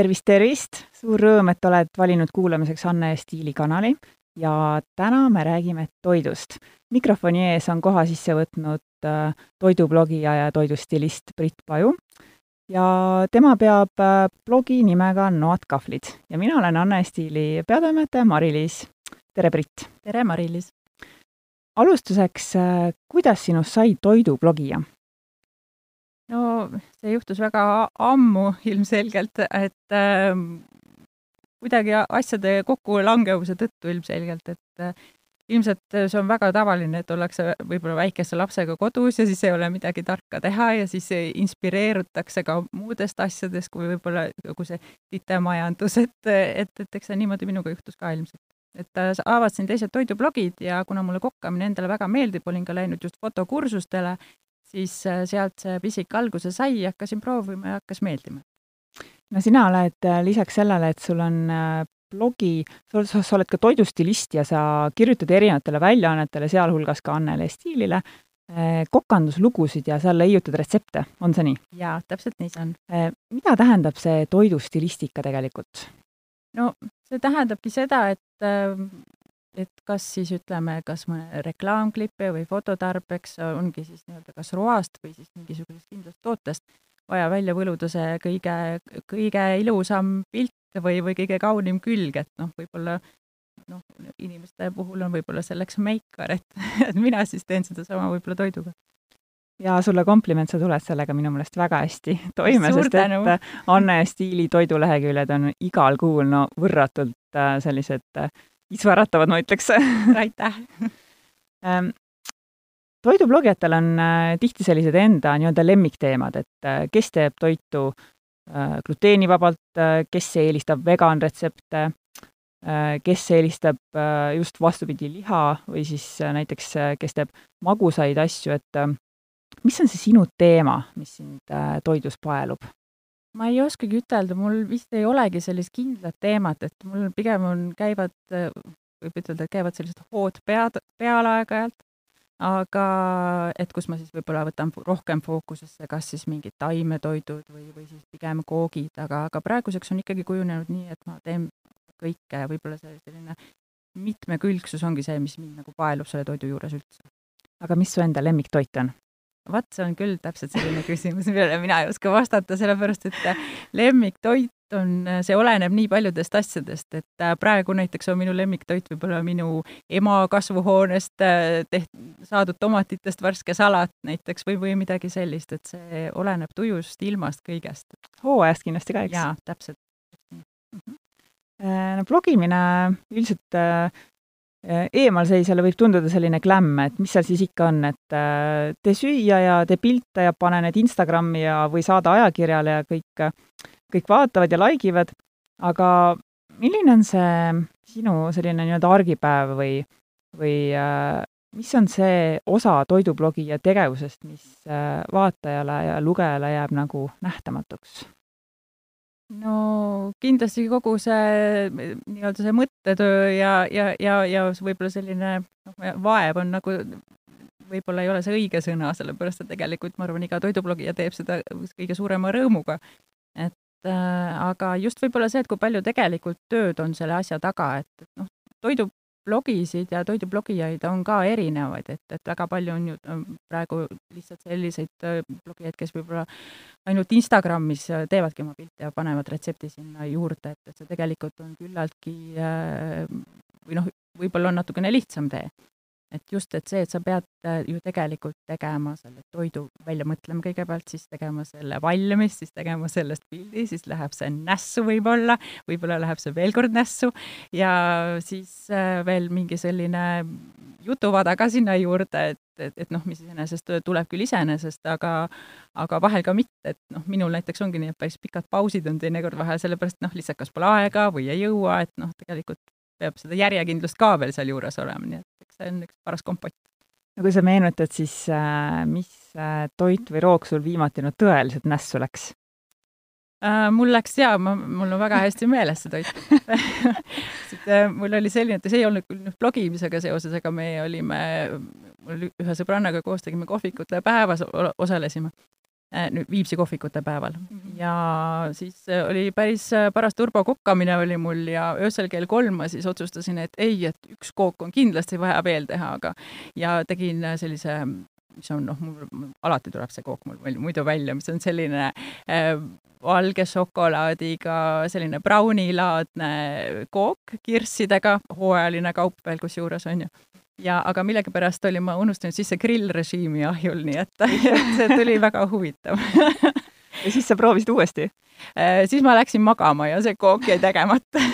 tervist, tervist! suur rõõm, et oled valinud kuulamiseks Anne Stiili kanali ja täna me räägime toidust. mikrofoni ees on koha sisse võtnud äh, toidublogija ja toidustilist Brit Paju ja tema peab äh, blogi nimega Noad kahvlid ja mina olen Anne Stiili peatoimetaja Mari-Liis. tere, Brit! tere, Mari-Liis! alustuseks, äh, kuidas sinust sai toidublogija? No see juhtus väga ammu ilmselgelt, et äh, kuidagi asjade kokkulangevuse tõttu ilmselgelt, et äh, ilmselt see on väga tavaline, et ollakse võib-olla väikese lapsega kodus ja siis ei ole midagi tarka teha ja siis inspireerutakse ka muudest asjadest, kui võib-olla kogu see titemajandus, et, et, et eks see niimoodi minuga juhtus ka ilmselt. et äh, avastasin teised toidublogid ja kuna mulle kokkamine endale väga meeldib, olin ka läinud just fotokursustele siis äh, sealt see pisik alguse sai, hakkasin proovima ja hakkas meeldima. no sina oled äh, lisaks sellele, et sul on äh, blogi, sa, sa oled ka toidustilist ja sa kirjutad erinevatele väljaannetele, sealhulgas ka Annele Stiilile, kokanduslugusid ja seal leiutad retsepte, on see nii? jaa, täpselt nii see on. mida tähendab see toidustilistika tegelikult? no see tähendabki seda, et et kas siis ütleme, kas mõne reklaamklipi või fototarbeks ongi siis nii-öelda kas roast või siis mingisugusest kindlast tootest vaja välja võluda see kõige, kõige ilusam pilt või, või kõige kaunim külg, et noh, võib-olla noh, inimeste puhul on võib-olla selleks meikar, et, et mina siis teen sedasama võib-olla toiduga ja sulle kompliment, sa tuled sellega minu meelest väga hästi toime, sest tänu. et Anne Stiili toiduleheküljed on igal kuul no võrratult äh, sellised isvaratavad, ma ütleks aitäh ähm, toidublogijatel on äh, tihti sellised enda nii-öelda lemmikteemad, et äh, kes teeb toitu äh, gluteenivabalt, kes eelistab veganretsepte, kes eelistab just vastupidi, liha või siis näiteks, kes teeb magusaid asju, et mis on see sinu teema, mis sind toidus paelub? Ma ei oskagi ütelda, mul vist ei olegi sellist kindlat teemat, et mul pigem on, käivad, võib ütelda, et käivad sellised hood pead, peal aeg-ajalt, aga et kus ma siis võib-olla võtan rohkem fookusesse kas siis mingid taimetoidud või, või siis pigem koogid, aga, aga praeguseks on ikkagi kujunenud nii, et ma teen kõike ja võib-olla see selline mitmekülgsus ongi see, mis mind nagu paelub selle toidu juures üldse. aga mis su enda lemmiktoit on? Vot see on küll täpselt selline küsimus, millele mina ei oska vastata, sellepärast et äh, lemmiktoit on, äh, see oleneb nii paljudest asjadest, et äh, praegu näiteks on minu lemmiktoit võib-olla minu ema kasvuhoonest teht-, saadud tomatitest värske salat näiteks või, või midagi sellist, et see oleneb tujust, ilmast, kõigest. hooajast kindlasti ka, eks? jaa, täpselt mm. -hmm. no blogimine üldiselt eemalseisjale võib tunduda selline glämm, et mis seal siis ikka on, et äh, tee süüa ja tee pilte ja pane need Instagrami ja, või saada ajakirjale ja kõik, kõik vaatavad ja like ivad, aga milline on see sinu selline nii-öelda argipäev või, või äh, mis on see osa toidublogija tegevusest, mis äh, vaatajale ja lugejale jääb nagu nähtamatuks? No kindlasti kogu see nii-öelda see mõttetöö ja, ja, ja, ja võib-olla selline noh, vaev on nagu võib-olla ei ole see õige sõna, sellepärast et tegelikult ma arvan, iga toidublogija teeb seda kõige suurema rõõmuga. et äh, aga just võib-olla see, et kui palju tegelikult tööd on selle asja taga, et noh, toidu blogisid ja toidublogijaid on ka erinevaid, et, et väga palju on ju praegu lihtsalt selliseid äh, blogijaid, kes võib-olla ainult Instagramis äh, teevadki oma pilte ja panevad retsepti sinna juurde, et, et see tegelikult on küllaltki äh, või noh, võib-olla on natukene lihtsam tee et just, et see, et sa pead äh, ju tegelikult tegema selle toidu välja mõtlema kõigepealt, siis tegema selle valmis, siis tegema sellest pildi, siis läheb see nässu võib-olla, võib-olla läheb see veel kord nässu ja siis äh, veel mingi selline jutuvada ka sinna juurde, et, et, et noh, mis iseenesest tuleb küll iseenesest, aga aga vahel ka mitte, et noh, minul näiteks ongi nii, et päris pikad pausid on teinekord vahel, sellepärast noh, lihtsalt kas pole aega või ei jõua, et noh, tegelikult peab seda järjekindlust ka veel sealjuures olema, nii et eks see on üks paras kompott. no kui sa meenutad, siis äh, mis äh, toit või roog sul viimati no tõeliselt nässu läks äh,? mul läks jaa, ma, mul on väga hästi meeles see toit mul oli selline, et see ei olnud küll nüüd blogimisega seoses, aga me olime, mul ühe sõbrannaga koos tegime kohvikute päevas, osalesime Viimsi kohvikute päeval. -hmm. ja siis oli päris paras turbokokkamine oli mul ja öösel kell kolm ma siis otsustasin, et ei, et üks kook on kindlasti vaja veel teha, aga ja tegin sellise mis on noh, mul alati tuleb see kook mul muidu välja, mis on selline äh, valge šokolaadiga selline braunilaadne kook kirssidega, hooajaline kaup veel kusjuures on ju. ja aga millegipärast olin ma unustanud sisse grillrežiimi ahjul, nii et, see tuli väga huvitav ja siis sa proovisid uuesti äh,? siis ma läksin magama ja see kook jäi tegemata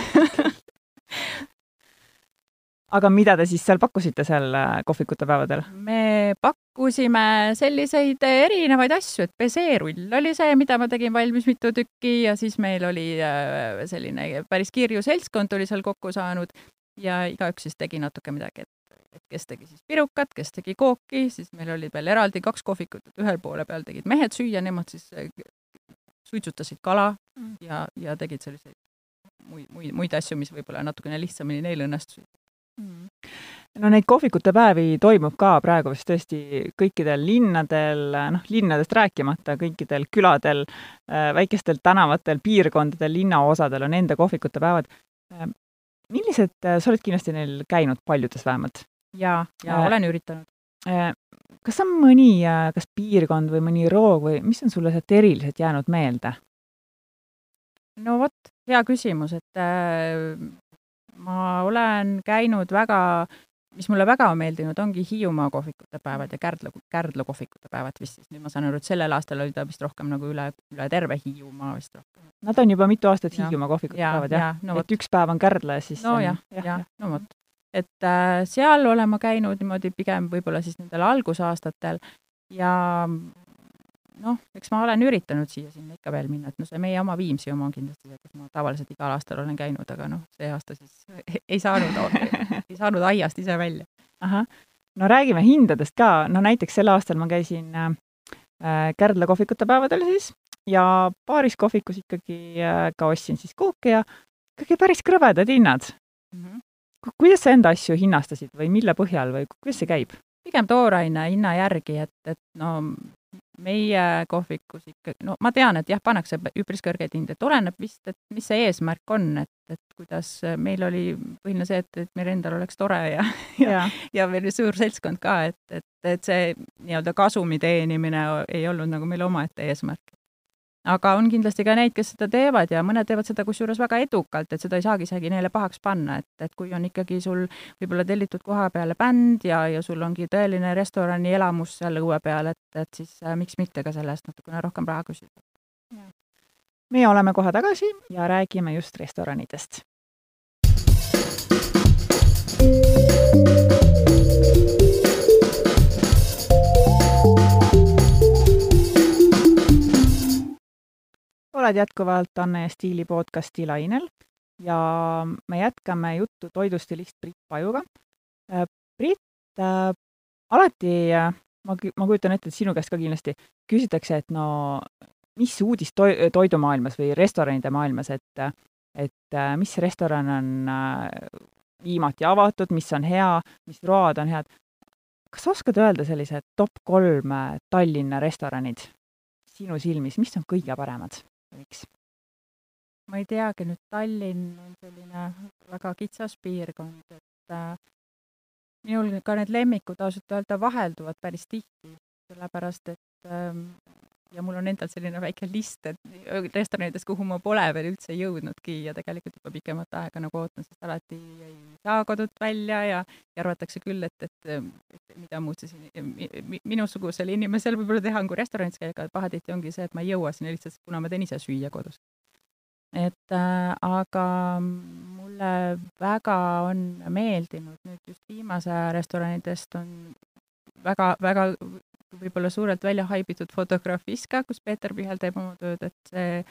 aga mida te siis seal pakkusite seal äh, kohvikute päevadel? me pakkusime selliseid erinevaid asju, et peseerull oli see, mida ma tegin valmis mitu tükki ja siis meil oli äh, selline päris kirju seltskond oli seal kokku saanud ja igaüks siis tegi natuke midagi, et, et kes tegi siis pirukat, kes tegi kooki, siis meil olid veel eraldi kaks kohvikut, et ühel poole peal tegid mehed süüa, nemad siis äh, suitsutasid kala mm. ja, ja tegid selliseid muid, muid, muid asju, mis võib-olla natukene lihtsamini neil õnnestusid Mm. No neid kohvikute päevi toimub ka praegu vist tõesti kõikidel linnadel, noh, linnadest rääkimata, kõikidel küladel, äh, väikestel tänavatel, piirkondadel, linnaosadel on enda kohvikute päevad. Äh, millised, äh, sa oled kindlasti neil käinud paljudes vähemalt? jaa, ja olen üritanud. kas on mõni, kas piirkond või mõni roog või mis on sulle sealt eriliselt jäänud meelde? no vot, hea küsimus, et ma olen käinud väga, mis mulle väga on meeldinud, ongi Hiiumaa kohvikute päevad ja Kärdla, Kärdla kohvikute päevad vist siis. nüüd ma saan aru, et sellel aastal oli ta vist rohkem nagu üle, üle terve Hiiumaa vist rohkem. Nad on juba mitu aastat Hiiumaa kohvikute ja, päevad, jah ja,? No, et üks päev on Kärdla ja siis no jah, jah, no vot. et äh, seal olen ma käinud niimoodi pigem võib-olla siis nendel algusaastatel ja noh, eks ma olen üritanud siia-sinna ikka veel minna, et no see meie oma Viimsi oma on kindlasti see, kus ma tavaliselt igal aastal olen käinud, aga noh, see aasta siis ei saanud ei saanud aiast ise välja. ahah, no räägime hindadest ka, no näiteks sel aastal ma käisin äh, Kärdla kohvikute päevadel siis ja paaris kohvikus ikkagi äh, ka ostsin siis kooke ja ikkagi päris krõbedad hinnad mm. -hmm. kuidas sa enda asju hinnastasid või mille põhjal või kuidas see käib? pigem tooraine hinna järgi, et, et no meie kohvikus ikkagi, no ma tean, et jah, pannakse üpris kõrgeid hindeid, oleneb vist, et mis see eesmärk on, et, et kuidas meil oli põhiline see, et, et meil endal oleks tore ja, ja, ja, ja veel suur seltskond ka, et, et, et see nii-öelda kasumi teenimine ei olnud nagu meil omaette eesmärk aga on kindlasti ka neid, kes seda teevad ja mõned teevad seda kusjuures väga edukalt, et seda ei saagi isegi neile pahaks panna, et, et kui on ikkagi sul võib-olla tellitud koha peale bänd ja, ja sul ongi tõeline restorani elamus seal õue peal, et, et siis äh, miks mitte ka selle eest natukene rohkem raha küsida. meie oleme kohe tagasi ja räägime just restoranidest oled jätkuvalt Anne ja Stiili podcasti lainel ja me jätkame juttu toidustilist Priit Pajuga. Äh, Priit äh,, alati äh, ma, ma kujutan ette, et sinu käest ka kindlasti küsitakse, et no mis uudis to-, toidumaailmas või restoranide maailmas, et et äh, mis restoran on viimati avatud, mis on hea, mis road on head. kas oskad öelda sellised top kolm Tallinna restoranid sinu silmis, mis on kõige paremad? Miks? ma ei teagi, nüüd Tallinn on selline väga kitsas piirkond, et äh, minul ka need lemmikud ausalt öelda vahelduvad päris tihti, sellepärast et ähm, ja mul on endal selline väike list, et restoranides, kuhu ma pole veel üldse jõudnudki ja tegelikult juba pikemat aega nagu ootan, sest alati ei saa kodult välja ja, ja arvatakse küll, et, et, et mida muud siis minusugusel inimesel võib-olla teha on kui restoranis käia, aga pahatihti ongi see, et ma ei jõua sinna lihtsalt, kuna ma teen ise süüa kodus. et äh, aga mulle väga on meeldinud nüüd just viimase aja restoranidest on väga, väga võib-olla suurelt välja haibitud Fotografiska, kus Peeter Pihel teeb oma tööd, et see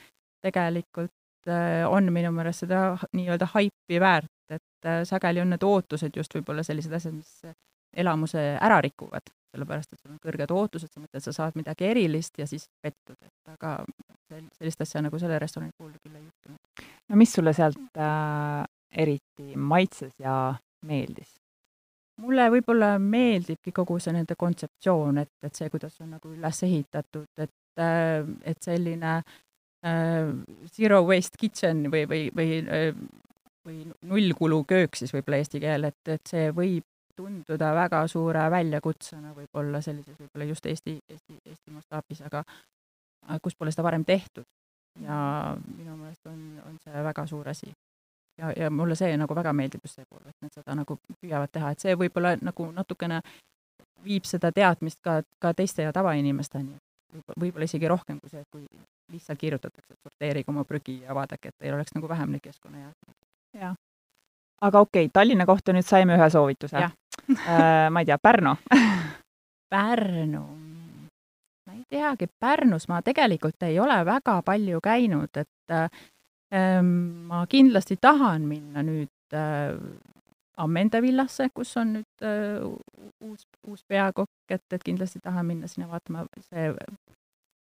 tegelikult äh, on minu meelest seda nii-öelda haipi väärt, et äh, sageli on need ootused just võib-olla sellised asjad, mis elamuse ära rikuvad, sellepärast et sul on kõrged ootused, sa mõtled, sa saad midagi erilist ja siis pettud, et aga sellist asja nagu selle restorani puhul küll ei juhtunud. no mis sulle sealt äh, eriti maitses ja meeldis? Mulle võib-olla meeldibki kogu see nende kontseptsioon, et, et see, kuidas on nagu üles ehitatud, et et selline äh, zero waste kitchen või, või, või või nullkulu köök siis võib-olla eesti keel, et, et see võib tunduda väga suure väljakutsena võib-olla sellises võib-olla just Eesti, Eesti, Eesti mastaabis, aga kus pole seda varem tehtud. ja minu meelest on, on see väga suur asi. Ja, ja mulle see nagu väga meeldib just see pool, et nad seda nagu püüavad teha, et see võib-olla nagu natukene viib seda teadmist ka, ka teiste ja tavainimesteni. võib-olla isegi rohkem kui see, kui lihtsalt kirjutatakse, et sorteerige oma prügi ja vaadake, et teil oleks nagu vähem neid keskkonnajäätmeid. jah. aga okei okay,, Tallinna kohta nüüd saime ühe soovituse. Äh, ma ei tea, Pärnu Pärnu, ma ei teagi, Pärnus ma tegelikult ei ole väga palju käinud, et äh, ma kindlasti tahan minna nüüd äh, Ammende villasse, kus on nüüd äh, uus, uus peakokk, et, et kindlasti tahan minna sinna vaatama, see,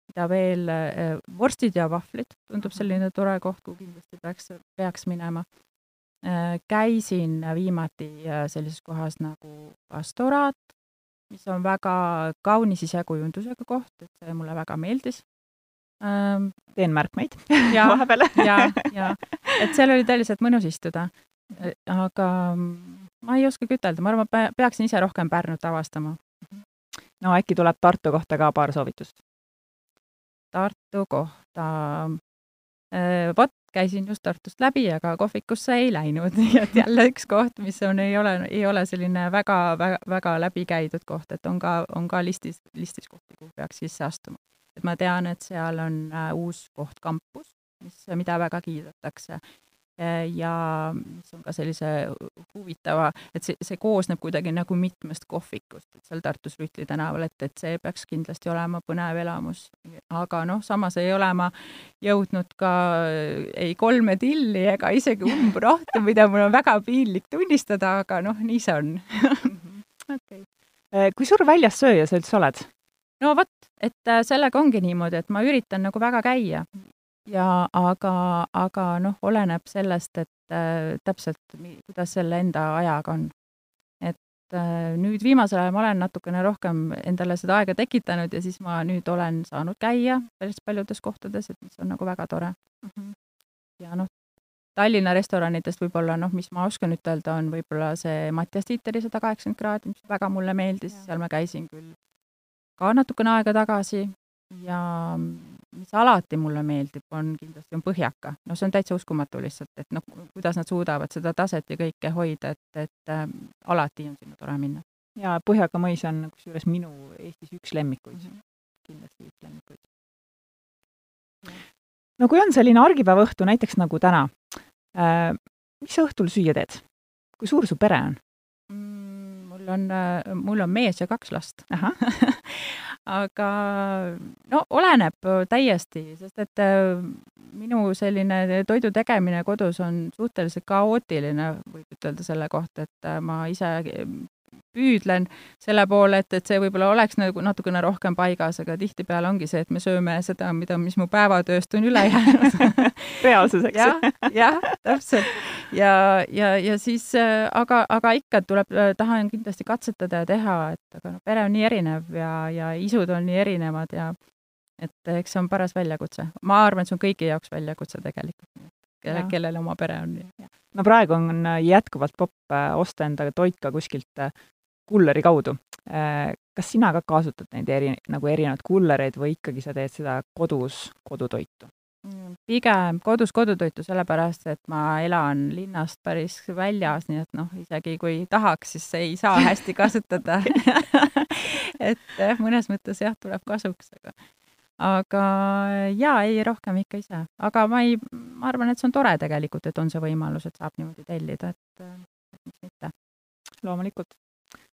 mida veel äh,, vorstid ja vahvlid, tundub selline tore koht, kuhu kindlasti peaks, peaks minema äh,. käisin viimati äh, sellises kohas nagu Pastoraat, mis on väga kaunis sisekujundusega koht, et see mulle väga meeldis. Teen märkmeid vahepeal. ja, ja, et seal oli tõeliselt mõnus istuda aga ma ei oskagi ütelda, ma arvan, ma peaksin ise rohkem Pärnut avastama. no äkki tuleb Tartu kohta ka paar soovitust? Tartu kohta, vot käisin just Tartust läbi, aga kohvikusse ei läinud, nii et jälle üks koht, mis on, ei ole, ei ole selline väga, väga, väga läbikäidud koht, et on ka, on ka listis, listis kohti, kuhu peaks sisse astuma. Et ma tean, et seal on äh, uus koht kampus, mis, mida väga kiidetakse Äh, ja mis on ka sellise huvitava, et see, see koosneb kuidagi nagu mitmest kohvikust, et seal Tartus Rütli tänaval, et, et see peaks kindlasti olema põnev elamus. aga noh, samas ei ole ma jõudnud ka ei kolme tilli ega isegi umbrohtu, mida mul on väga piinlik tunnistada, aga noh, nii see on okay.. Äh, kui suur väljassööja sa üldse oled? No vot, et äh, sellega ongi niimoodi, et ma üritan nagu väga käia ja aga, aga noh, oleneb sellest, et äh, täpselt, kuidas selle enda ajaga on. et äh, nüüd viimasel ajal ma olen natukene rohkem endale seda aega tekitanud ja siis ma nüüd olen saanud käia päris paljudes kohtades, et mis on nagu väga tore mm. -hmm. ja noh, Tallinna restoranidest võib-olla noh, mis ma oskan ütelda, on võib-olla see Mattias Tiiteri sada kaheksakümmend kraadi, mis väga mulle meeldis, seal ma käisin küll ka natukene aega tagasi ja mis alati mulle meeldib, on kindlasti, on Põhjaka. no see on täitsa uskumatu lihtsalt, et noh, kuidas nad suudavad seda taset ja kõike hoida, et, et äh, alati on sinna tore minna. ja Põhjaka mõis on kusjuures minu Eestis üks lemmikuid mm, -hmm. kindlasti üks lemmikuid. no kui on selline argipäeva õhtu, näiteks nagu täna äh,, mis sa õhtul süüa teed? kui suur su pere on mm,? Mul on, äh, mul on mees ja kaks last aga no oleneb täiesti, sest et äh, minu selline toidu tegemine kodus on suhteliselt kaootiline, võib ütelda selle kohta, et äh, ma ise püüdlen selle poole, et, et see võib-olla oleks nagu natukene rohkem paigas, aga tihtipeale ongi see, et me sööme seda, mida, mis mu päevatööst on üle jäänud reaalsus, eks ju. jah, jah, täpselt. Ja, ja, ja siis äh, aga, aga ikka tuleb, äh, tahan kindlasti katsetada ja teha, et aga noh, pere on nii erinev ja, ja isud on nii erinevad ja et eks see on paras väljakutse. ma arvan, et see on kõigi jaoks väljakutse tegelikult kelle, kellel oma pere on. no praegu on jätkuvalt popp osta enda toit ka kuskilt kulleri kaudu. Äh, kas sina ka kasutad neid eri, nagu erinevaid kullereid või ikkagi sa teed seda kodus kodutoitu? Pigem kodus kodutoitu, sellepärast et ma elan linnast päris väljas, nii et noh, isegi kui tahaks, siis ei saa hästi kasutada et mõnes mõttes jah, tuleb kasuks, aga aga jaa, ei, rohkem ikka ise. aga ma ei, ma arvan, et see on tore tegelikult, et on see võimalus, et saab niimoodi tellida, et, et miks mitte. loomulikult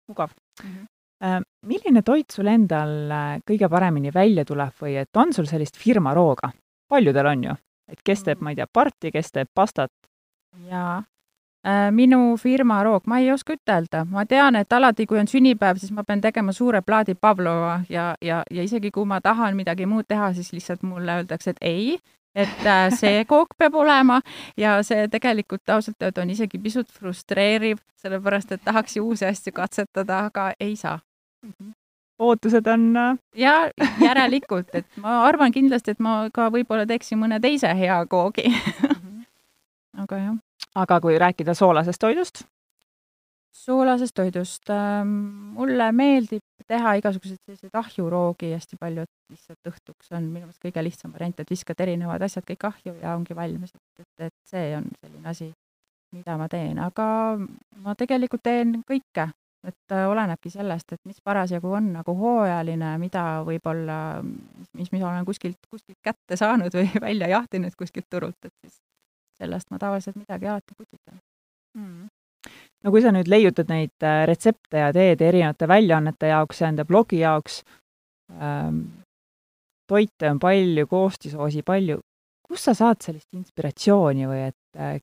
mugav mm. -hmm. milline toit sul endal äh, kõige paremini välja tuleb või et on sul sellist firma rooga? Paljudel on ju, et kes teeb, ma ei tea, parti, kes teeb pastat? jaa, äh, minu firma roog, ma ei oska ütelda, ma tean, et alati, kui on sünnipäev, siis ma pean tegema suure plaadi Pavlova ja, ja, ja isegi kui ma tahan midagi muud teha, siis lihtsalt mulle öeldakse, et ei, et äh, see kook peab olema ja see tegelikult ausalt öelda on isegi pisut frustreeriv, sellepärast et tahaks ju uusi asju katsetada, aga ei saa. Mhm. ootused on äh, ja järelikult, et ma arvan kindlasti, et ma ka võib-olla teeksin mõne teise hea koogi aga jah. aga kui rääkida soolasest toidust? soolasest toidust äh,, mulle meeldib teha igasuguseid selliseid ahjuroogi hästi palju, et lihtsalt õhtuks on minu meelest kõige lihtsam variant, et viskad erinevad asjad kõik ahju ja ongi valmis, et, et see on selline asi, mida ma teen, aga ma tegelikult teen kõike, et äh, olenebki sellest, et mis parasjagu on nagu hooajaline, mida võib-olla, mis, mis olen kuskilt, kuskilt kätte saanud või välja jahtinud kuskilt turult, et siis sellest ma tavaliselt midagi alati putitan mm no kui sa nüüd leiutad neid äh, retsepte ja teed erinevate väljaannete jaoks ja enda blogi jaoks ähm,, toite on palju, koostisoosi palju, kust sa saad sellist inspiratsiooni või et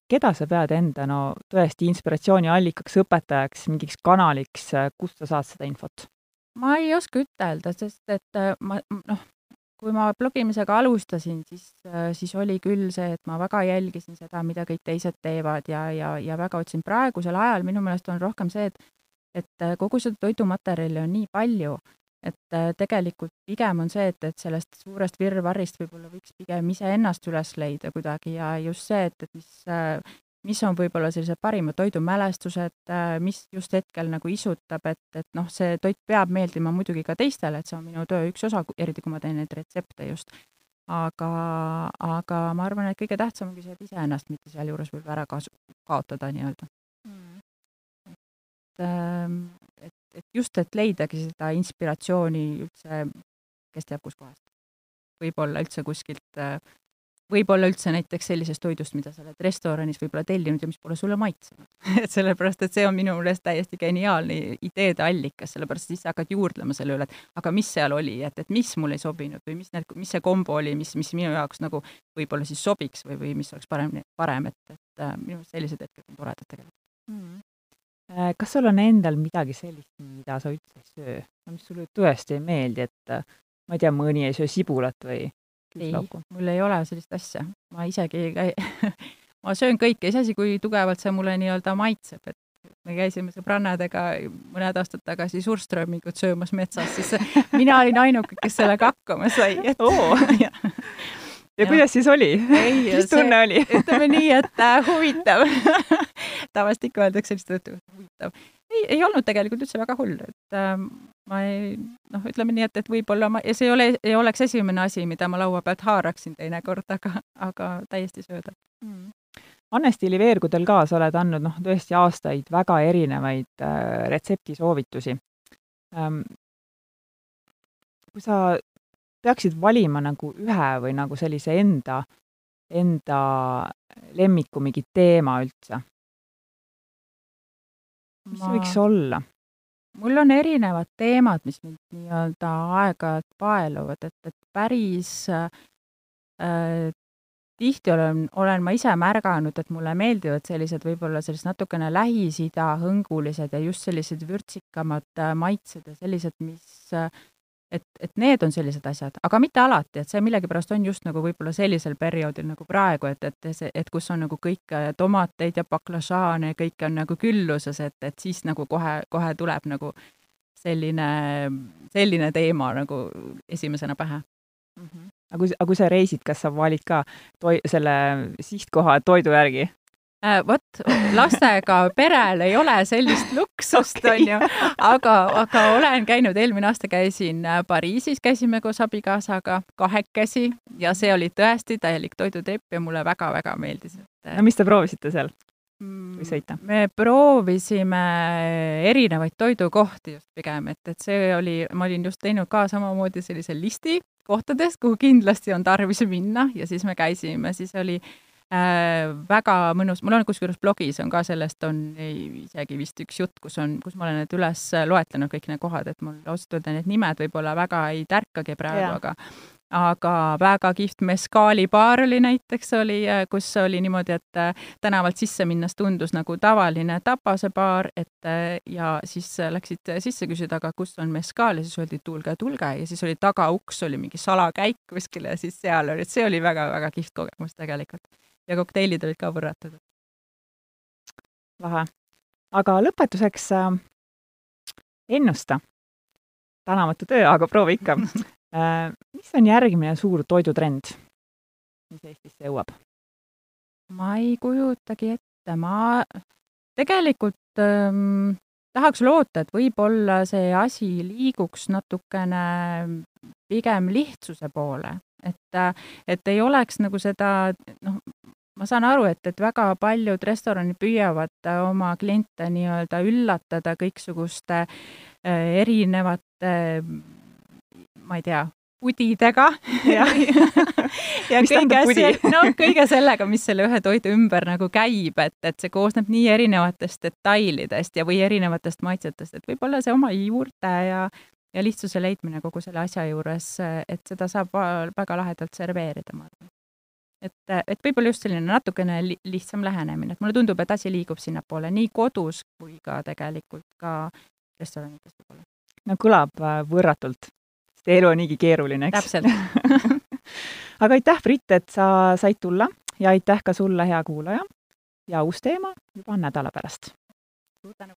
keda sa pead enda no tõesti inspiratsiooniallikaks, õpetajaks, mingiks kanaliks, äh, kust sa saad seda infot? ma ei oska ütelda, sest et äh, ma noh, kui ma blogimisega alustasin, siis, siis oli küll see, et ma väga jälgisin seda, mida kõik teised teevad ja, ja, ja väga otsin. praegusel ajal minu meelest on rohkem see, et, et kogu seda toidumaterjali on nii palju, et äh, tegelikult pigem on see, et, et sellest suurest virvarrist võib-olla võiks pigem iseennast üles leida kuidagi ja just see, et, et mis, äh, mis on võib-olla sellised parimad toidumälestused, äh, mis just hetkel nagu isutab, et, et noh, see toit peab meeldima muidugi ka teistele, et see on minu töö üks osa, eriti kui ma teen neid retsepte just. aga, aga ma arvan, et kõige tähtsam ongi see, et iseennast mitte sealjuures võib ära kasu-, kaotada nii-öelda mm.. et, ähm, et et just, et leidagi seda inspiratsiooni üldse, kes teab kuskohast. võib-olla üldse kuskilt, võib-olla üldse näiteks sellisest toidust, mida sa oled restoranis võib-olla tellinud ja mis pole sulle maitsenud et sellepärast, et see on minu meelest täiesti geniaalne ideede allikas, sellepärast siis sa hakkad juurdlema selle üle, et aga mis seal oli, et, et mis mulle ei sobinud või mis need, mis see kombo oli, mis, mis minu jaoks nagu võib-olla siis sobiks või, või mis oleks parem, parem, et, et äh, minu meelest sellised hetked on toredad tegelikult mm. Äh, kas sul on endal midagi sellist, mida sa üldse ei söö, no mis sulle tõesti ei meeldi, et äh, ma ei tea, mõni ei söö sibulat või ei, mul ei ole sellist asja, ma isegi ei käi ma söön kõike, iseasi, kui tugevalt see mulle nii-öelda maitseb, et me käisime sõbrannadega mõned aastad tagasi surströmmingut söömas metsas, siis mina olin ainuke, kes sellega hakkama sai, et oo ja kuidas siis oli? mis tunne see, oli ütleme nii, et äh, huvitav tavaliselt ikka öeldakse sellist juttu, huvitav. ei, ei olnud tegelikult üldse väga hull, et äh, ma ei, noh, ütleme nii, et, et võib-olla ma, see ei ole, ei oleks esimene asi, mida ma laua pealt haaraksin teinekord, aga, aga täiesti söödav mm.. Anne-Stiili veergudel ka sa oled andnud noh, tõesti aastaid väga erinevaid äh, retseptisoovitusi ähm,. kui sa peaksid valima nagu ühe või nagu sellise enda, enda lemmiku mingi teema üldse? mis ma... võiks olla? mul on erinevad teemad, mis mind nii-öelda aeg-ajalt paeluvad, et, et päris äh, tihti olen, olen ma ise märganud, et mulle meeldivad sellised võib-olla sellised natukene Lähis-Ida hõngulised ja just sellised vürtsikamad äh, maitsed ja sellised, mis äh, et, et need on sellised asjad, aga mitte alati, et see millegipärast on just nagu võib-olla sellisel perioodil nagu praegu, et, et see, et kus on nagu kõik äh, tomateid ja baklažaane ja kõike on nagu külluses, et, et siis nagu kohe, kohe tuleb nagu selline, selline teema nagu esimesena pähe mm. -hmm. aga kui, aga kui sa reisid, kas sa valid ka toi-, selle sihtkoha toidu järgi? Äh,. vot, lastega perel ei ole sellist luksust okay., onju, aga, aga olen käinud, eelmine aasta käisin äh, Pariisis, käisime koos abikaasaga kahekesi ja see oli tõesti täielik toidutrepp ja mulle väga-väga meeldis. no mis te proovisite seal? või sõita? me proovisime erinevaid toidukohti just pigem, et, et see oli, ma olin just teinud ka samamoodi sellise listi kohtadest, kuhu kindlasti on tarvis minna ja siis me käisime, siis oli äh, Äh, väga mõnus, mul on kusjuures blogis on ka sellest on ei, isegi vist üks jutt, kus on, kus ma olen need üles loetlenud, kõik need kohad, et mul ausalt öelda need nimed võib-olla väga ei tärkagi praegu, aga aga väga kihvt meskaalibaar oli näiteks, oli, kus oli niimoodi, et äh, tänavalt sisse minnes tundus nagu tavaline Tapase baar, et äh, ja siis läksid sisse küsida, aga kus on meskaal ja siis öeldi, tulge, tulge ja siis oli tagauks, oli mingi salakäik kuskil ja siis seal oli, et see oli väga-väga kihvt kogemus tegelikult ja kokteilid olid ka võrratud. lahe. aga lõpetuseks äh, ennusta, tänamatu töö, aga proovi ikka äh, mis on järgmine suur toidutrend, mis Eestisse jõuab? ma ei kujutagi ette, ma tegelikult ähm, tahaks loota, et võib-olla see asi liiguks natukene pigem lihtsuse poole, et, et ei oleks nagu seda, noh, ma saan aru, et, et väga paljud restoranid püüavad oma kliente nii-öelda üllatada kõiksuguste äh, erinevate ma ei tea, pudidega. Ja, ja kõige see, no kõige sellega, mis selle ühe toidu ümber nagu käib, et, et see koosneb nii erinevatest detailidest ja, või erinevatest maitsetest, et võib-olla see oma juurte ja ja lihtsuse leidmine kogu selle asja juures, et seda saab väga lahedalt serveerida, ma arvan. Et, et võib-olla just selline natukene li lihtsam lähenemine, et mulle tundub, et asi liigub sinnapoole nii kodus kui ka tegelikult ka restoranides võib-olla. no kõlab äh, võrratult sest elu on niigi keeruline, eks? täpselt aga aitäh, Brit, et sa said tulla ja aitäh ka sulle, hea kuulaja. ja uus teema juba nädala pärast. suur tänu!